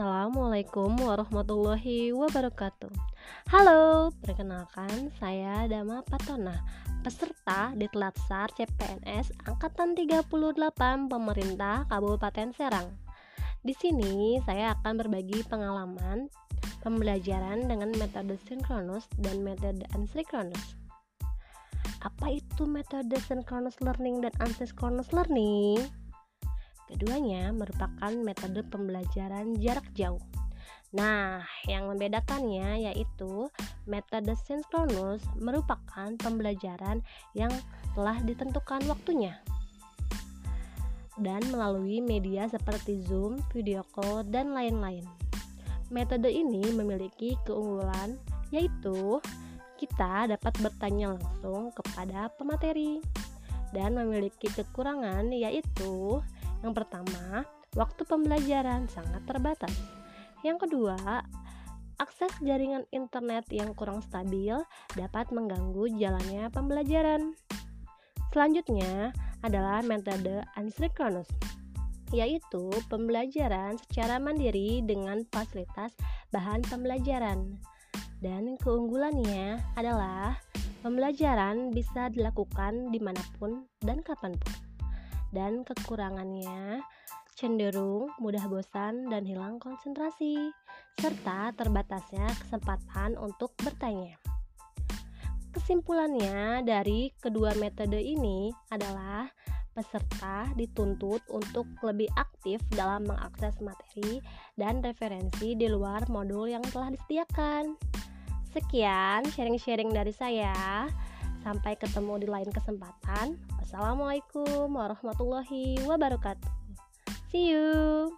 Assalamualaikum warahmatullahi wabarakatuh. Halo, perkenalkan saya Dama Patona Peserta di Telatsar CPNS Angkatan 38 Pemerintah Kabupaten Serang. Di sini saya akan berbagi pengalaman pembelajaran dengan metode sinkronus dan metode asinkronus Apa itu metode synchronous learning dan asynchronous learning? Keduanya merupakan metode pembelajaran jarak jauh. Nah, yang membedakannya yaitu metode sinkronus merupakan pembelajaran yang telah ditentukan waktunya dan melalui media seperti Zoom, video call, dan lain-lain. Metode ini memiliki keunggulan yaitu kita dapat bertanya langsung kepada pemateri dan memiliki kekurangan yaitu yang pertama, waktu pembelajaran sangat terbatas. Yang kedua, akses jaringan internet yang kurang stabil dapat mengganggu jalannya pembelajaran. Selanjutnya adalah metode asynchronous, yaitu pembelajaran secara mandiri dengan fasilitas bahan pembelajaran. Dan keunggulannya adalah pembelajaran bisa dilakukan di mana pun dan kapan pun dan kekurangannya cenderung mudah bosan dan hilang konsentrasi, serta terbatasnya kesempatan untuk bertanya. Kesimpulannya dari kedua metode ini adalah peserta dituntut untuk lebih aktif dalam mengakses materi dan referensi di luar modul yang telah disediakan. Sekian sharing-sharing dari saya. Sampai ketemu di lain kesempatan. Wassalamualaikum warahmatullahi wabarakatuh. See you.